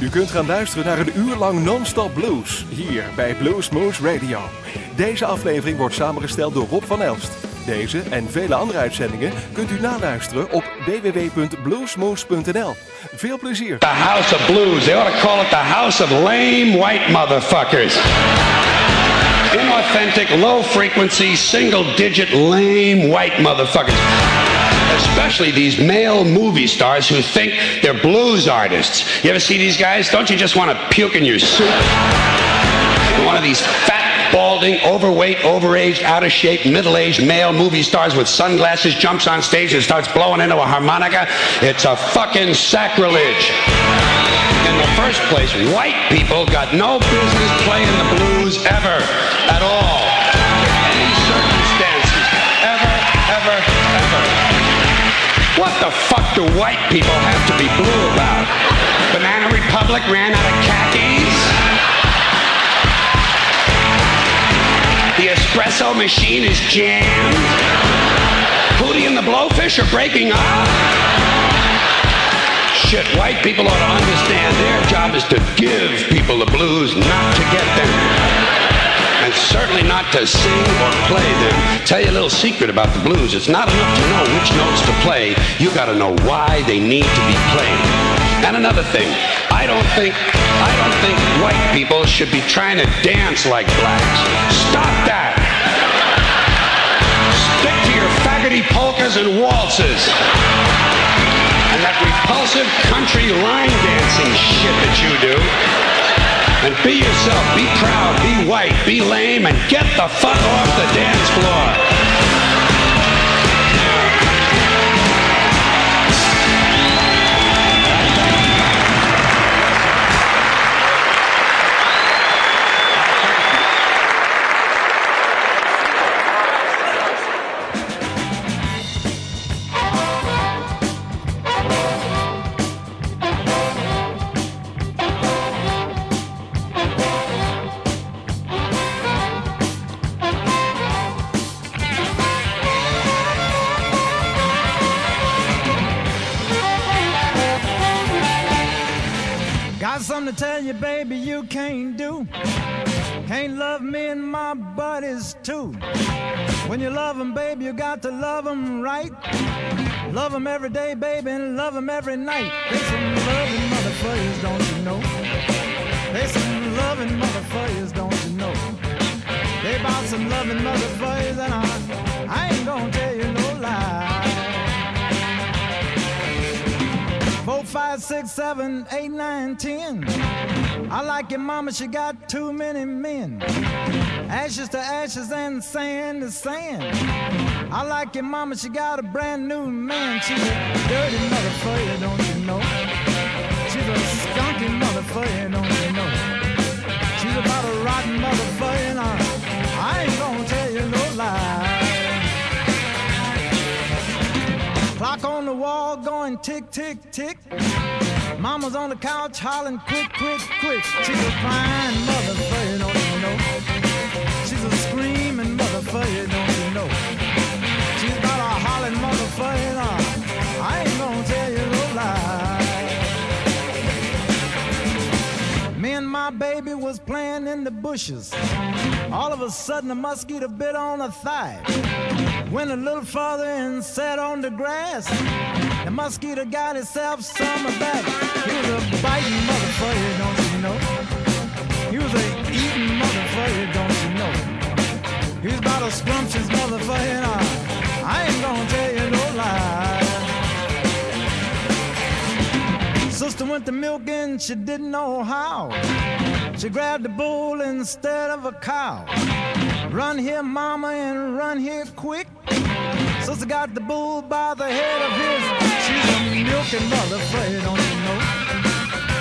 U kunt gaan luisteren naar een uur lang non-stop blues hier bij Blues Moose Radio. Deze aflevering wordt samengesteld door Rob van Elst. Deze en vele andere uitzendingen kunt u naluisteren op www.bluesmoose.nl. Veel plezier. The House of Blues. They ought to call it the House of Lame White Motherfuckers. Inauthentic, low frequency, single digit, lame white motherfuckers. Especially these male movie stars who think they're blues artists. You ever see these guys? Don't you just want to puke in your soup? One of these fat, balding, overweight, overaged, out of shape, middle aged male movie stars with sunglasses jumps on stage and starts blowing into a harmonica. It's a fucking sacrilege. In the first place, white people got no business playing the blues ever, at all. What the fuck do white people have to be blue about? Banana Republic ran out of khakis? The espresso machine is jammed? Hootie and the Blowfish are breaking up? Shit, white people ought to understand their job is to give people the blues, not to get them. And certainly not to sing or play them. Tell you a little secret about the blues. It's not enough to know which notes to play. You gotta know why they need to be played. And another thing, I don't think I don't think white people should be trying to dance like blacks. Stop that! Stick to your faggoty polkas and waltzes and that repulsive country line dancing shit that you do. And be yourself, be proud, be white, be lame, and get the fuck off the dance floor. You, baby, you can't do. Can't love me and my buddies too. When you love them, baby, you got to love them right. Love them every day, baby, and love them every night. They some loving motherfuckers, don't you know? They some loving motherfuckers, don't you know? They about some loving motherfuckers, and I, five, six, seven, eight, nine, ten. I like your mama, she got too many men. Ashes to ashes and sand to sand. I like your mama, she got a brand new man. She's a dirty motherfucker, don't you know? She's a skunky motherfucker, don't you know? She's about a rotten motherfucker, Clock on the wall going tick, tick, tick. Mama's on the couch hollering quick, quick, quick. She's a fine motherfucker, don't you know? She's a screaming motherfucker, don't you know? Playing in the bushes. All of a sudden, a mosquito bit on her thigh. Went a little farther and sat on the grass. The mosquito got itself some of that. He was a biting motherfucker, don't you know? He was a eating motherfucker, don't you know? He was about a scrumptious motherfucker, Sister went to milking, she didn't know how. She grabbed a bull instead of a cow. Run here, mama, and run here quick. Sister got the bull by the head of his. She's a milking motherfucker, don't you know?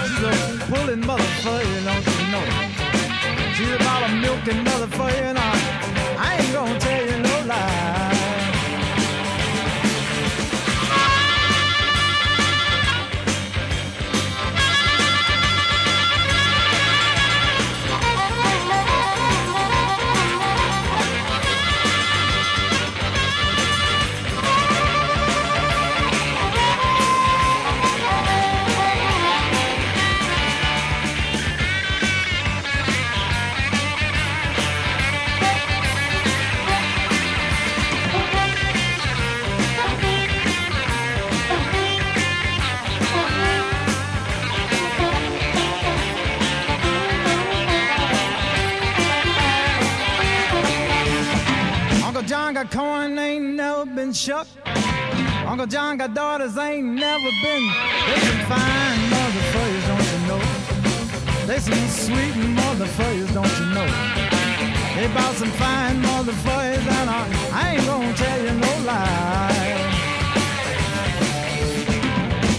She's a pulling motherfucker, don't you know? She's about a milking motherfucker, and I, I ain't gonna tell been shucked. Uncle John got daughters, ain't never been. They some fine motherfuckers, don't you know? They some sweet motherfuckers, don't you know? They bought some fine motherfuckers, and I, I ain't gonna tell you no lie.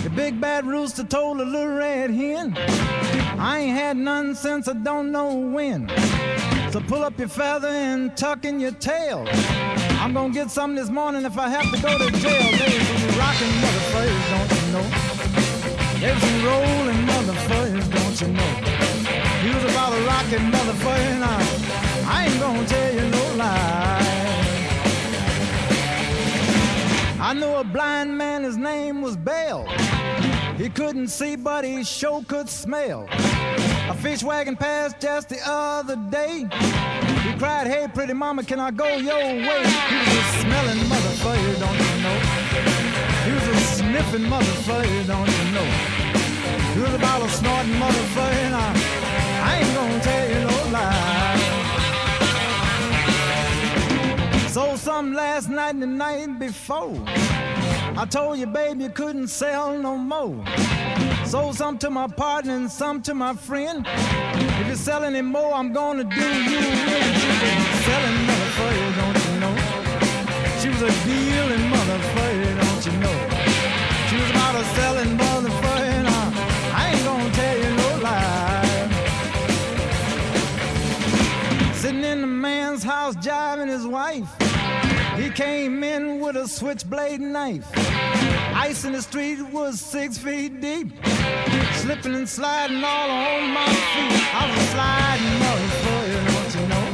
The big bad rooster told a little red hen, I ain't had none since I don't know when. So pull up your feather and tuck in your tail. I'm gonna get some this morning if I have to go to jail. There's some rockin' motherfuckers, don't you know? There's some rollin' motherfuckers, don't you know? He was about a rockin' motherfucker, and I, I ain't gonna tell you no lie. I knew a blind man, his name was Bell. He couldn't see, but he sure could smell. A fish wagon passed just the other day. Cried, Hey, pretty mama, can I go your way? He was a smelling motherfucker, don't you know? He was a sniffing motherfucker, don't you know? He was a snorting motherfucker, and I, I ain't gonna tell you no lie. Sold some last night and the night before. I told you, baby, you couldn't sell no more. Sold some to my partner and some to my friend. If you sell any more, I'm gonna do you in. Selling motherfucker, don't you know? She was a dealing motherfucker, don't you know? She was about a selling motherfucker, and I, I ain't gonna tell you no lie. Sitting in the man's house, jiving his wife. He came in with a switchblade knife. Ice in the street was six feet deep. Slipping and sliding all on my feet. I was sliding, motherfucker, don't you know?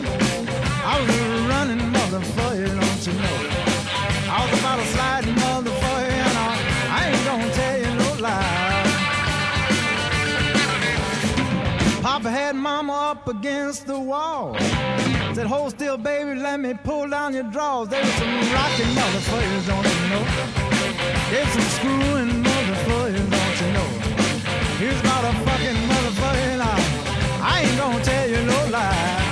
I was running motherfucker, mama up against the wall. Said, hold still, baby, let me pull down your drawers. There was some rocking motherfuckers, don't you know? There's some screwing motherfuckers, don't you know? Here's about a fucking motherfucker, and I, I ain't gonna tell you no lie.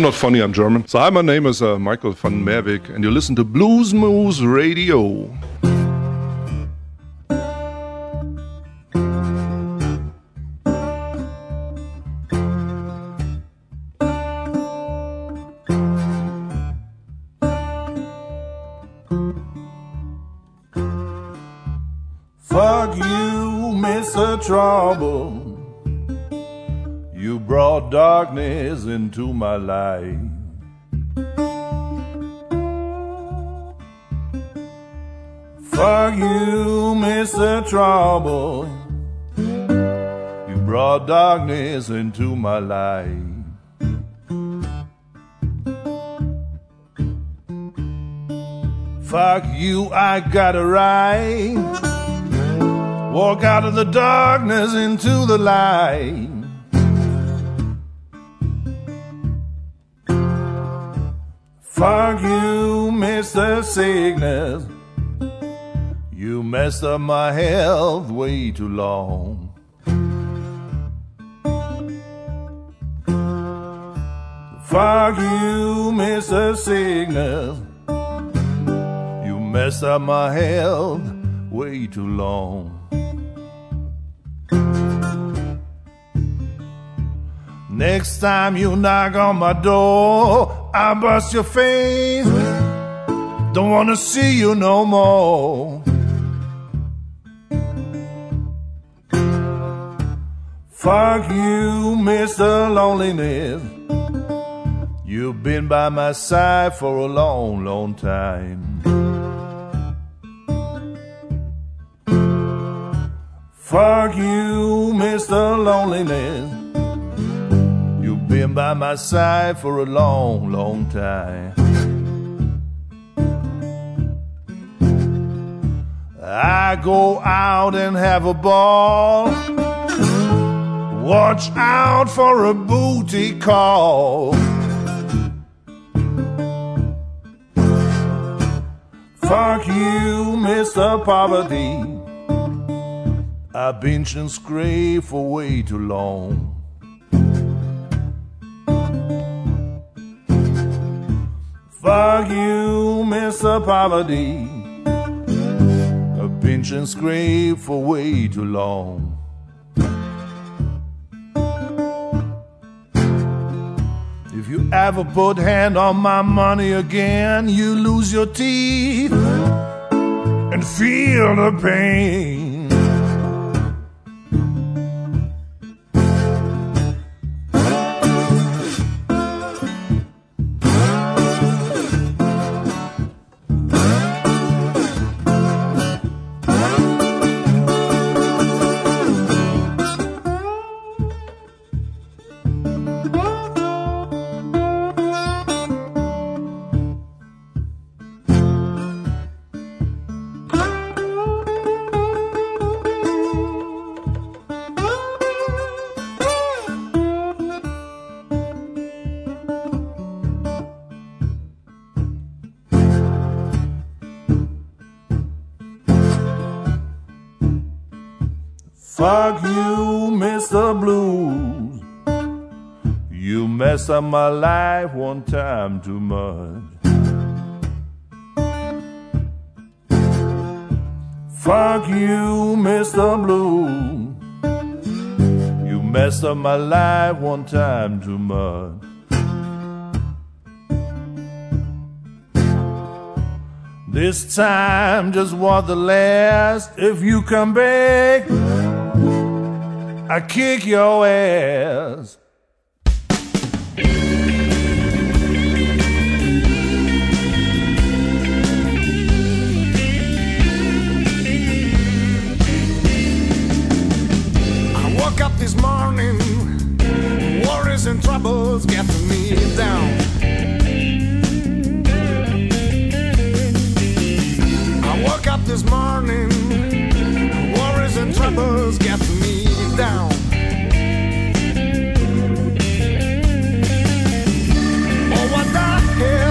I'm not funny, I'm German. So, hi, my name is uh, Michael van Merwijk, and you listen to Blues Moose Radio. Fuck you, Mr. Trouble. You brought darkness into my life. Fuck you, Mr. Trouble. You brought darkness into my life. Fuck you, I got a right. Walk out of the darkness into the light. Fuck you, Mr. Sickness. You messed up my health way too long. Fuck you, Mr. Sickness. You messed up my health way too long. Next time you knock on my door, I bust your face. Don't wanna see you no more. Fuck you, Mr. Loneliness. You've been by my side for a long, long time. Fuck you, Mr. Loneliness. Been by my side for a long, long time. I go out and have a ball. Watch out for a booty call. Fuck you, Mr. Poverty. I've been and scraped for way too long. Fuck you. Poverty. I've been and scraped for way too long. If you ever put hand on my money again, you lose your teeth and feel the pain. Up my life one time too much. Fuck you, Mr. Blues. You messed up my life one time too much. This time just was the last. If you come back, I kick your ass. This morning, worries and troubles getting me down. I woke up this morning, worries and troubles getting me down. Oh, what the hell?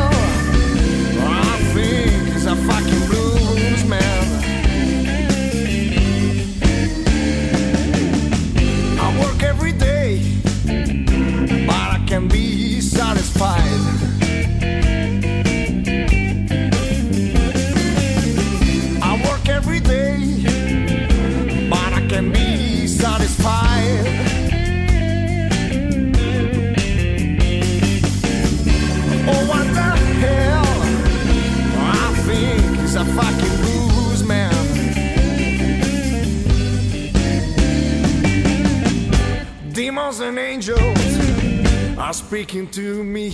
Are speaking to me.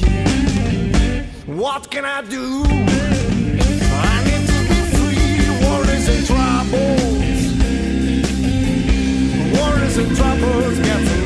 What can I do? I need to be free. Worries and troubles. Worries and troubles get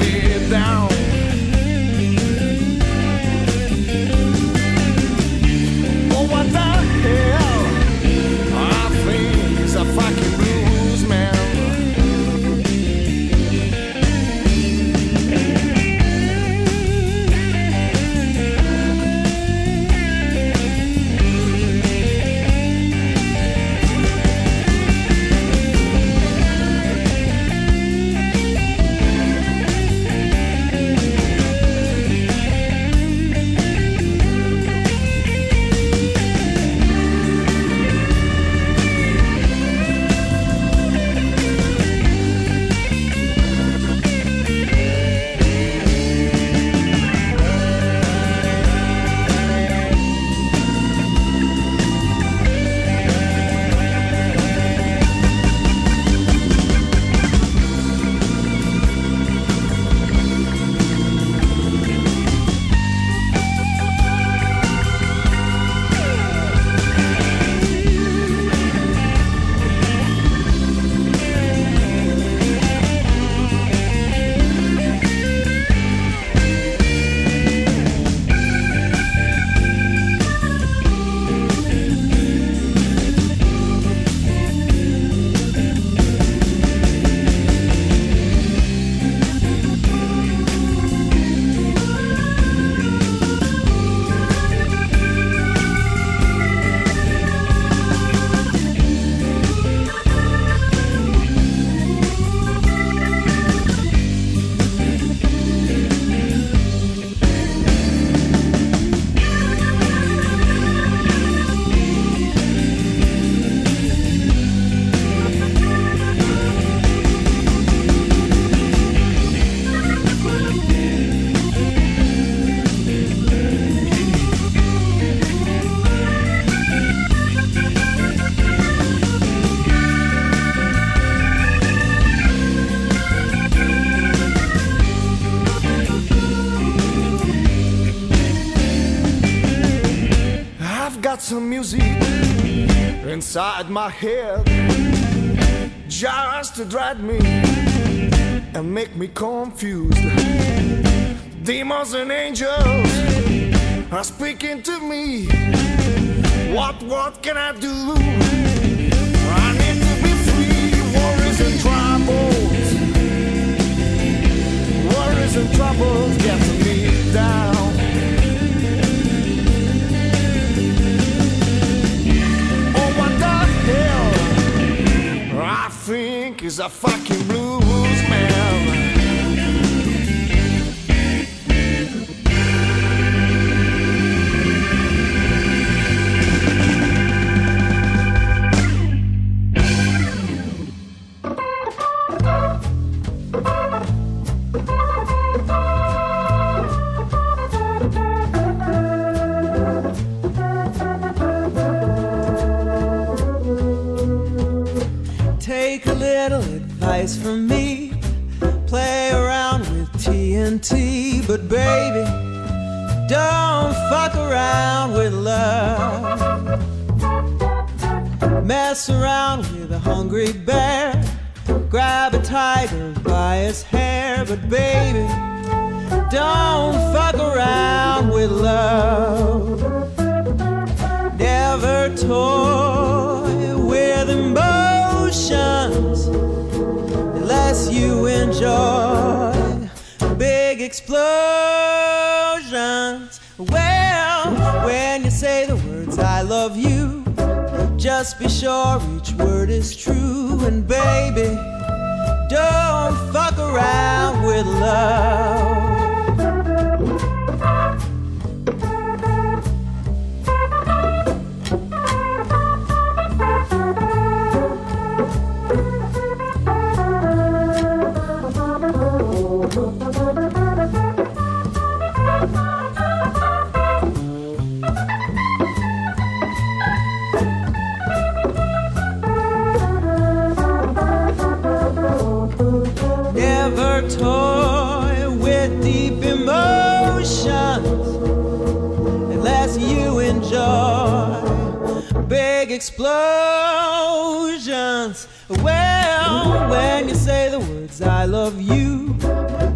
inside my head just to drive me and make me confused. Demons and angels are speaking to me. What, what can I do? I need to be free. Worries and troubles. Worries and troubles get me down. Is a fucking blues advice from me. Play around with TNT, but baby, don't fuck around with love. Mess around with a hungry bear. Grab a tiger by his hair, but baby, don't fuck around with love. Never toy you enjoy big explosions. Well, when you say the words I love you, just be sure each word is true. And baby, don't fuck around with love. Explosions. Well, when you say the words I love you,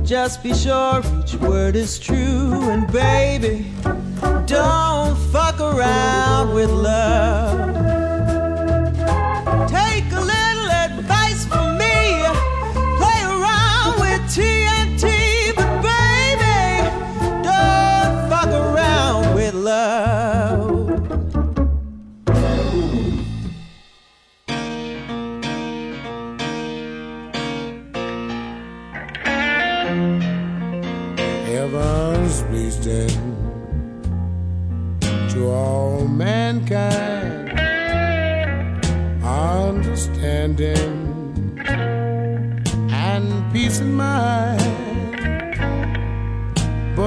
just be sure each word is true. And baby, don't fuck around with love.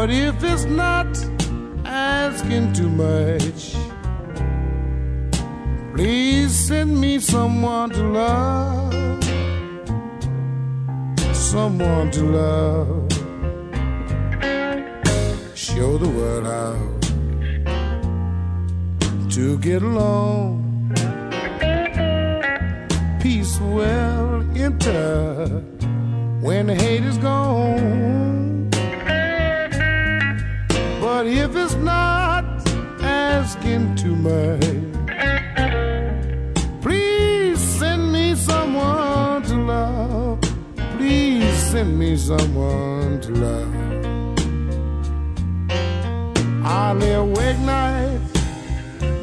But if it's not asking too much, please send me someone to love, someone to love show the world how to get along. Peace will enter when the hate is gone. But if it's not asking too much, please send me someone to love. Please send me someone to love. I lay awake nights,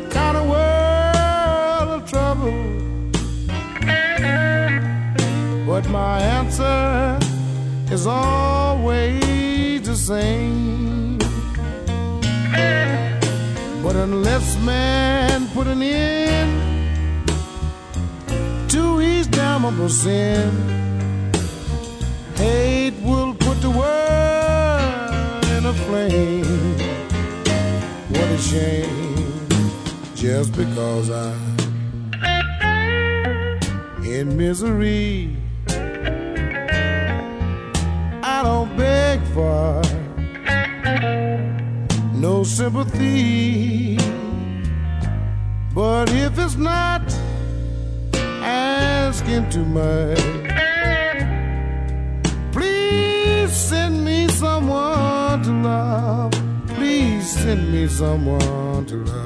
kind of world of trouble. But my answer is always the same. But unless man put an end to his damnable sin, hate will put the world in a flame. What a shame, just because I'm in misery. I don't beg for no sympathy. But if it's not asking too much, please send me someone to love. Please send me someone to love.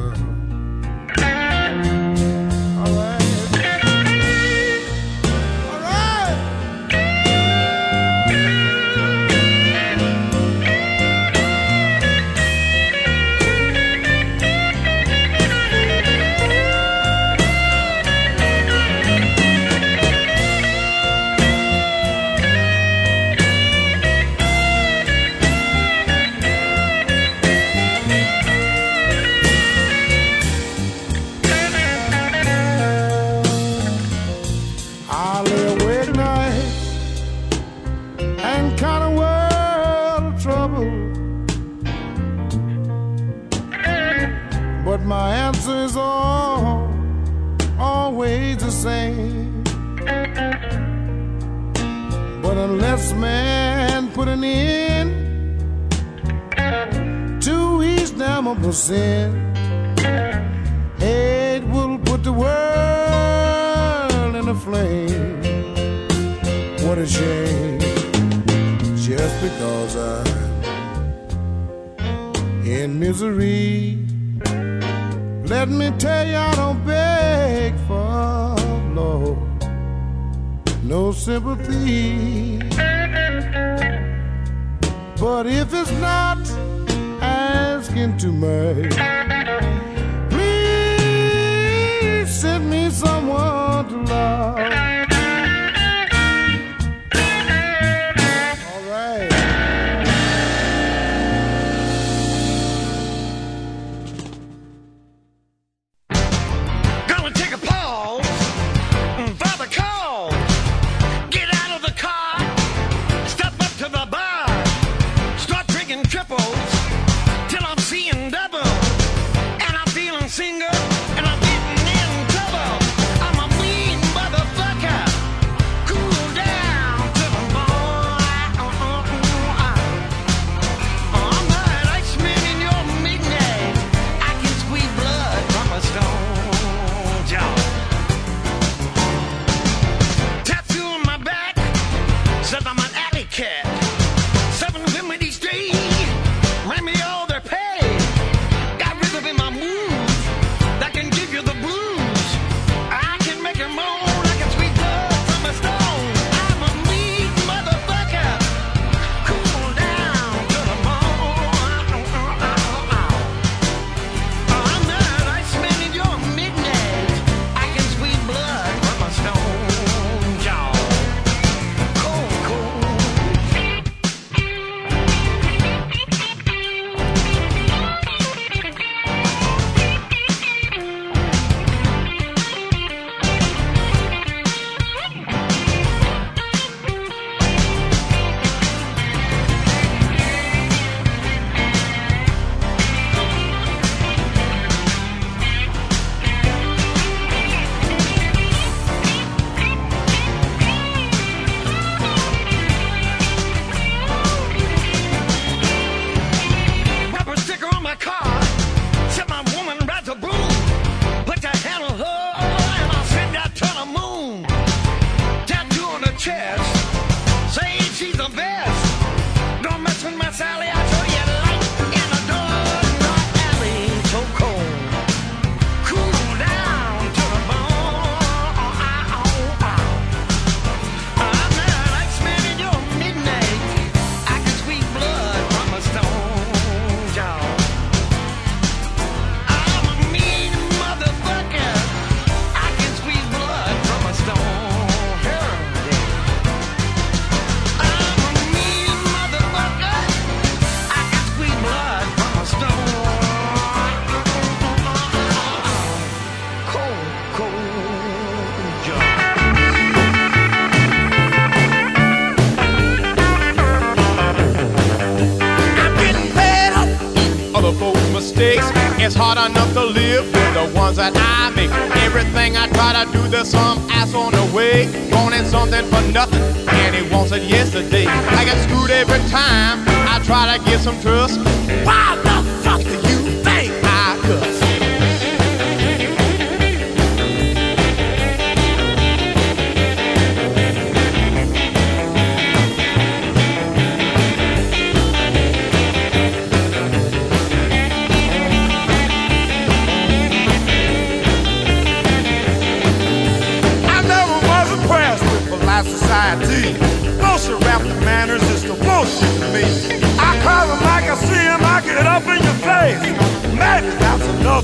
that I make. Everything I try to do, there's some ass on the way. Wanting something for nothing, and he wants it yesterday. I get screwed every time I try to get some trust. Wow!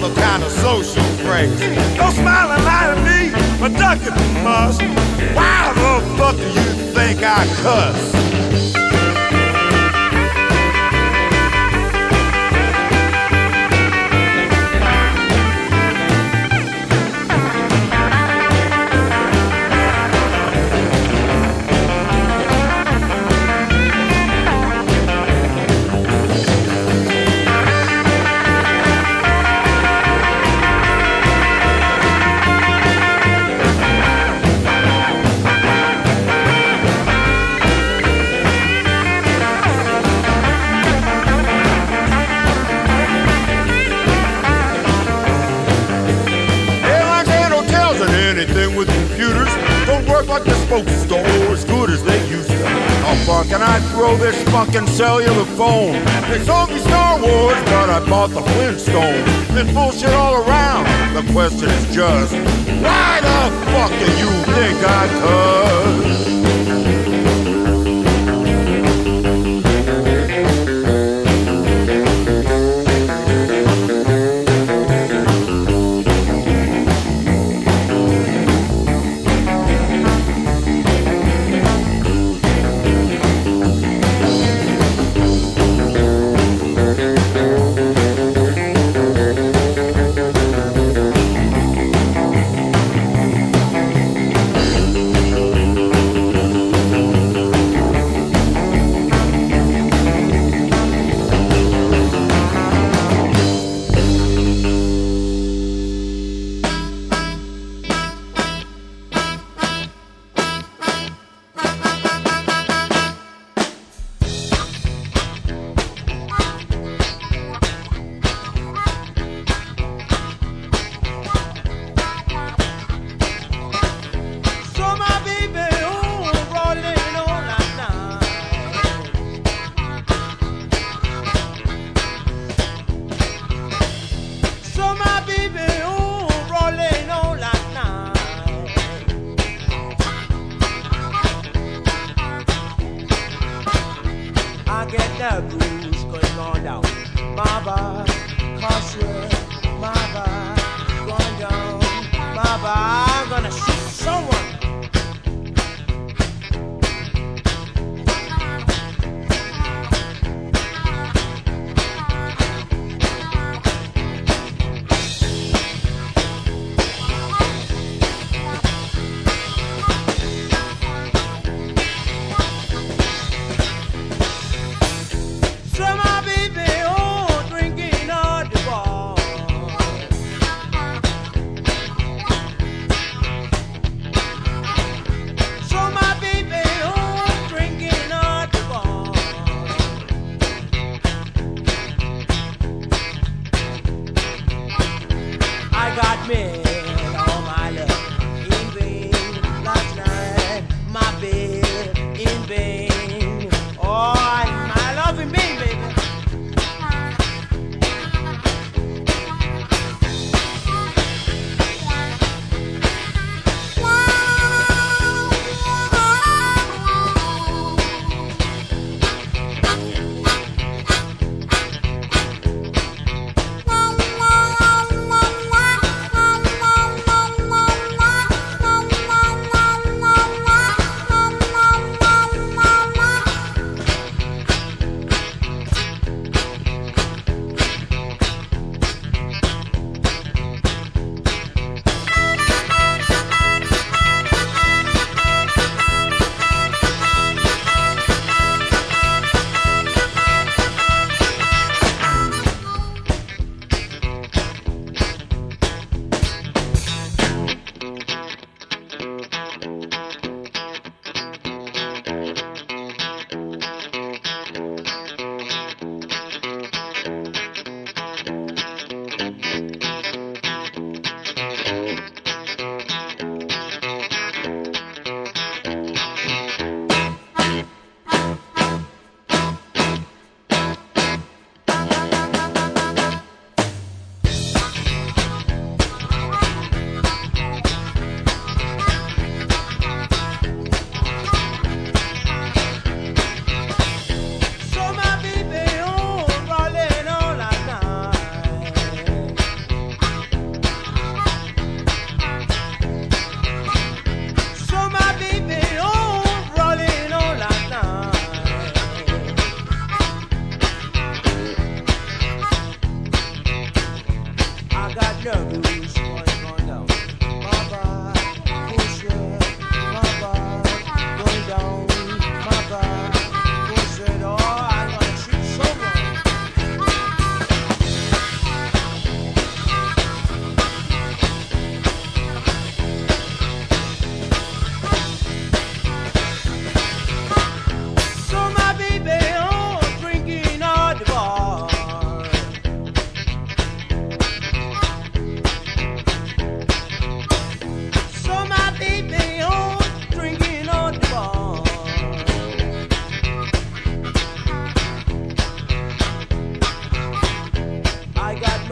Another kind of social phrase. Don't smile and lie to me, but duck you must. Why the fuck do you think I cuss? This fucking cellular phone? They sold me Star Wars, but I bought the Flintstone. This bullshit all around. The question is just, why the fuck do you think I cuss?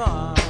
Oh.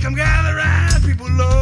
Come gather round, people, Lord.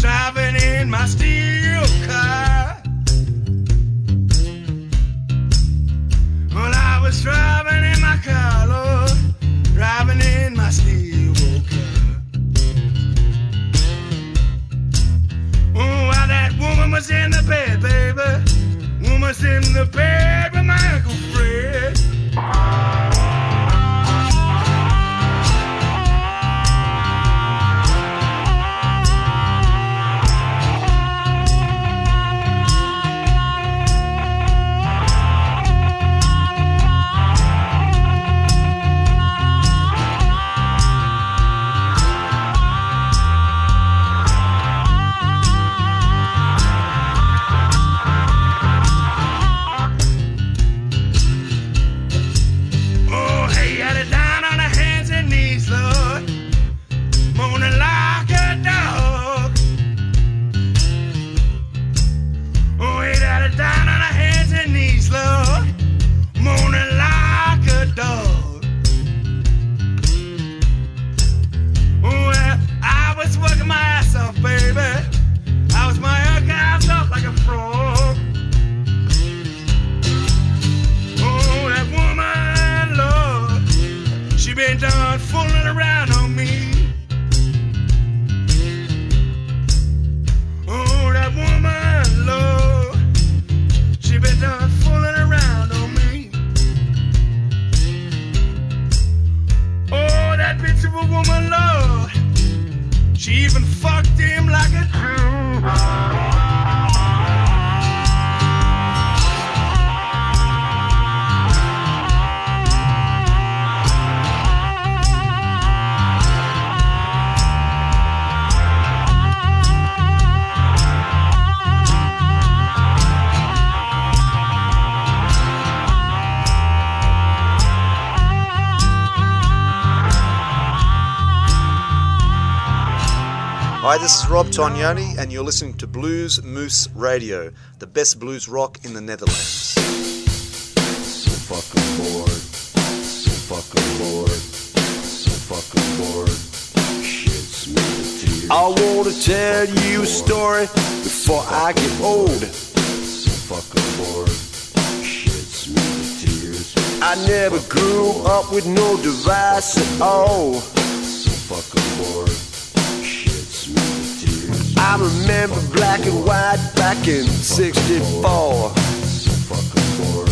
Driving in my steel car. Well, I was driving in my car, Lord. Driving in my steel car. Oh, while that woman was in the bed, baby. Woman's in the bed with my Uncle Fred. Hi, this is Rob Tognoni, and you're listening to Blues Moose Radio, the best blues rock in the Netherlands. So fucking bored. So fucking bored. So fucking bored. Shits me to tears. I wanna tell you a story before I get old. So fucking bored. Shits me to tears. I never grew up with no device at all. Remember black and white back in 64. So fucking bored.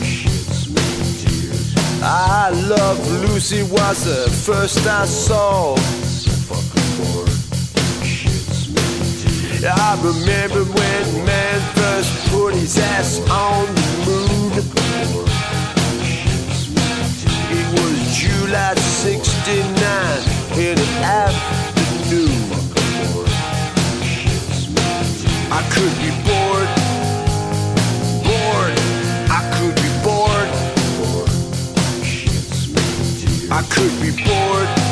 Shits me to tears. I love Lucy was the first I saw. I remember when man first put his ass on the moon. It was July 69 in an afternoon. I could be bored, bored. I could be bored. I could be bored.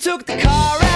took the car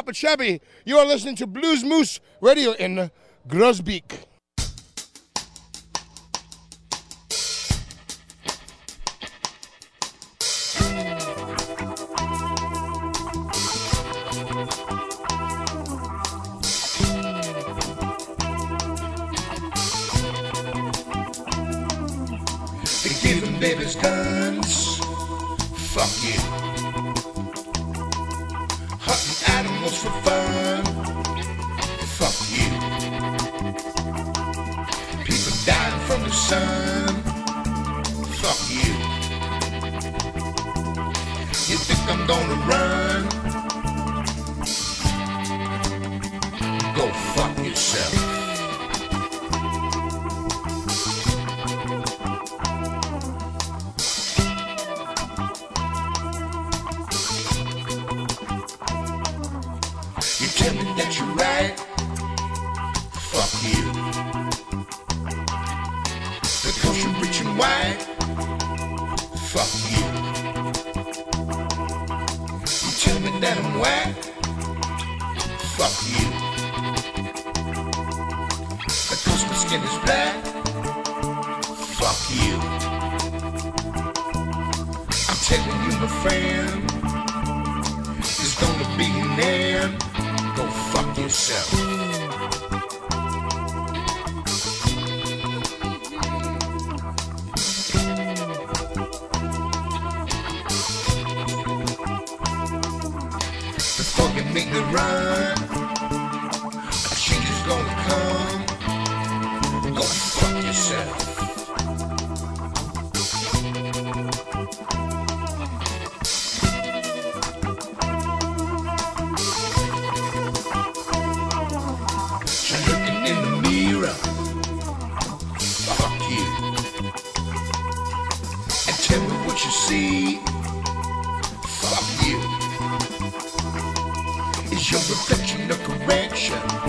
Popa Chubby. You are listening to Blues Moose Radio in Groesbeek. They give them babies guns. Fuck you. sun. you see. Fuck you. Is your reflection a correction.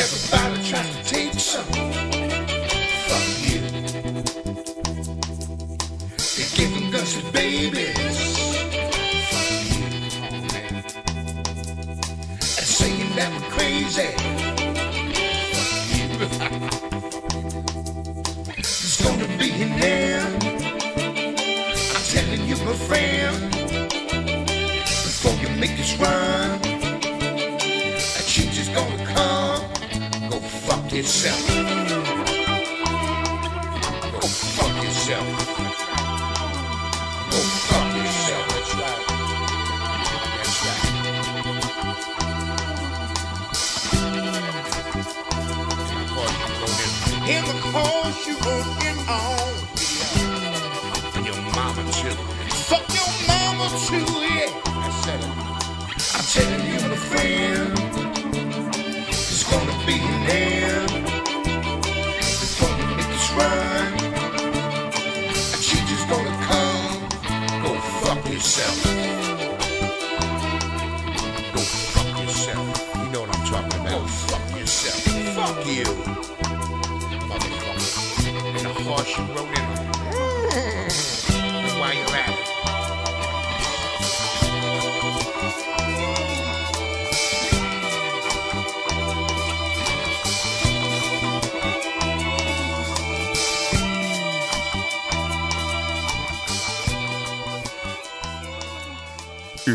everybody.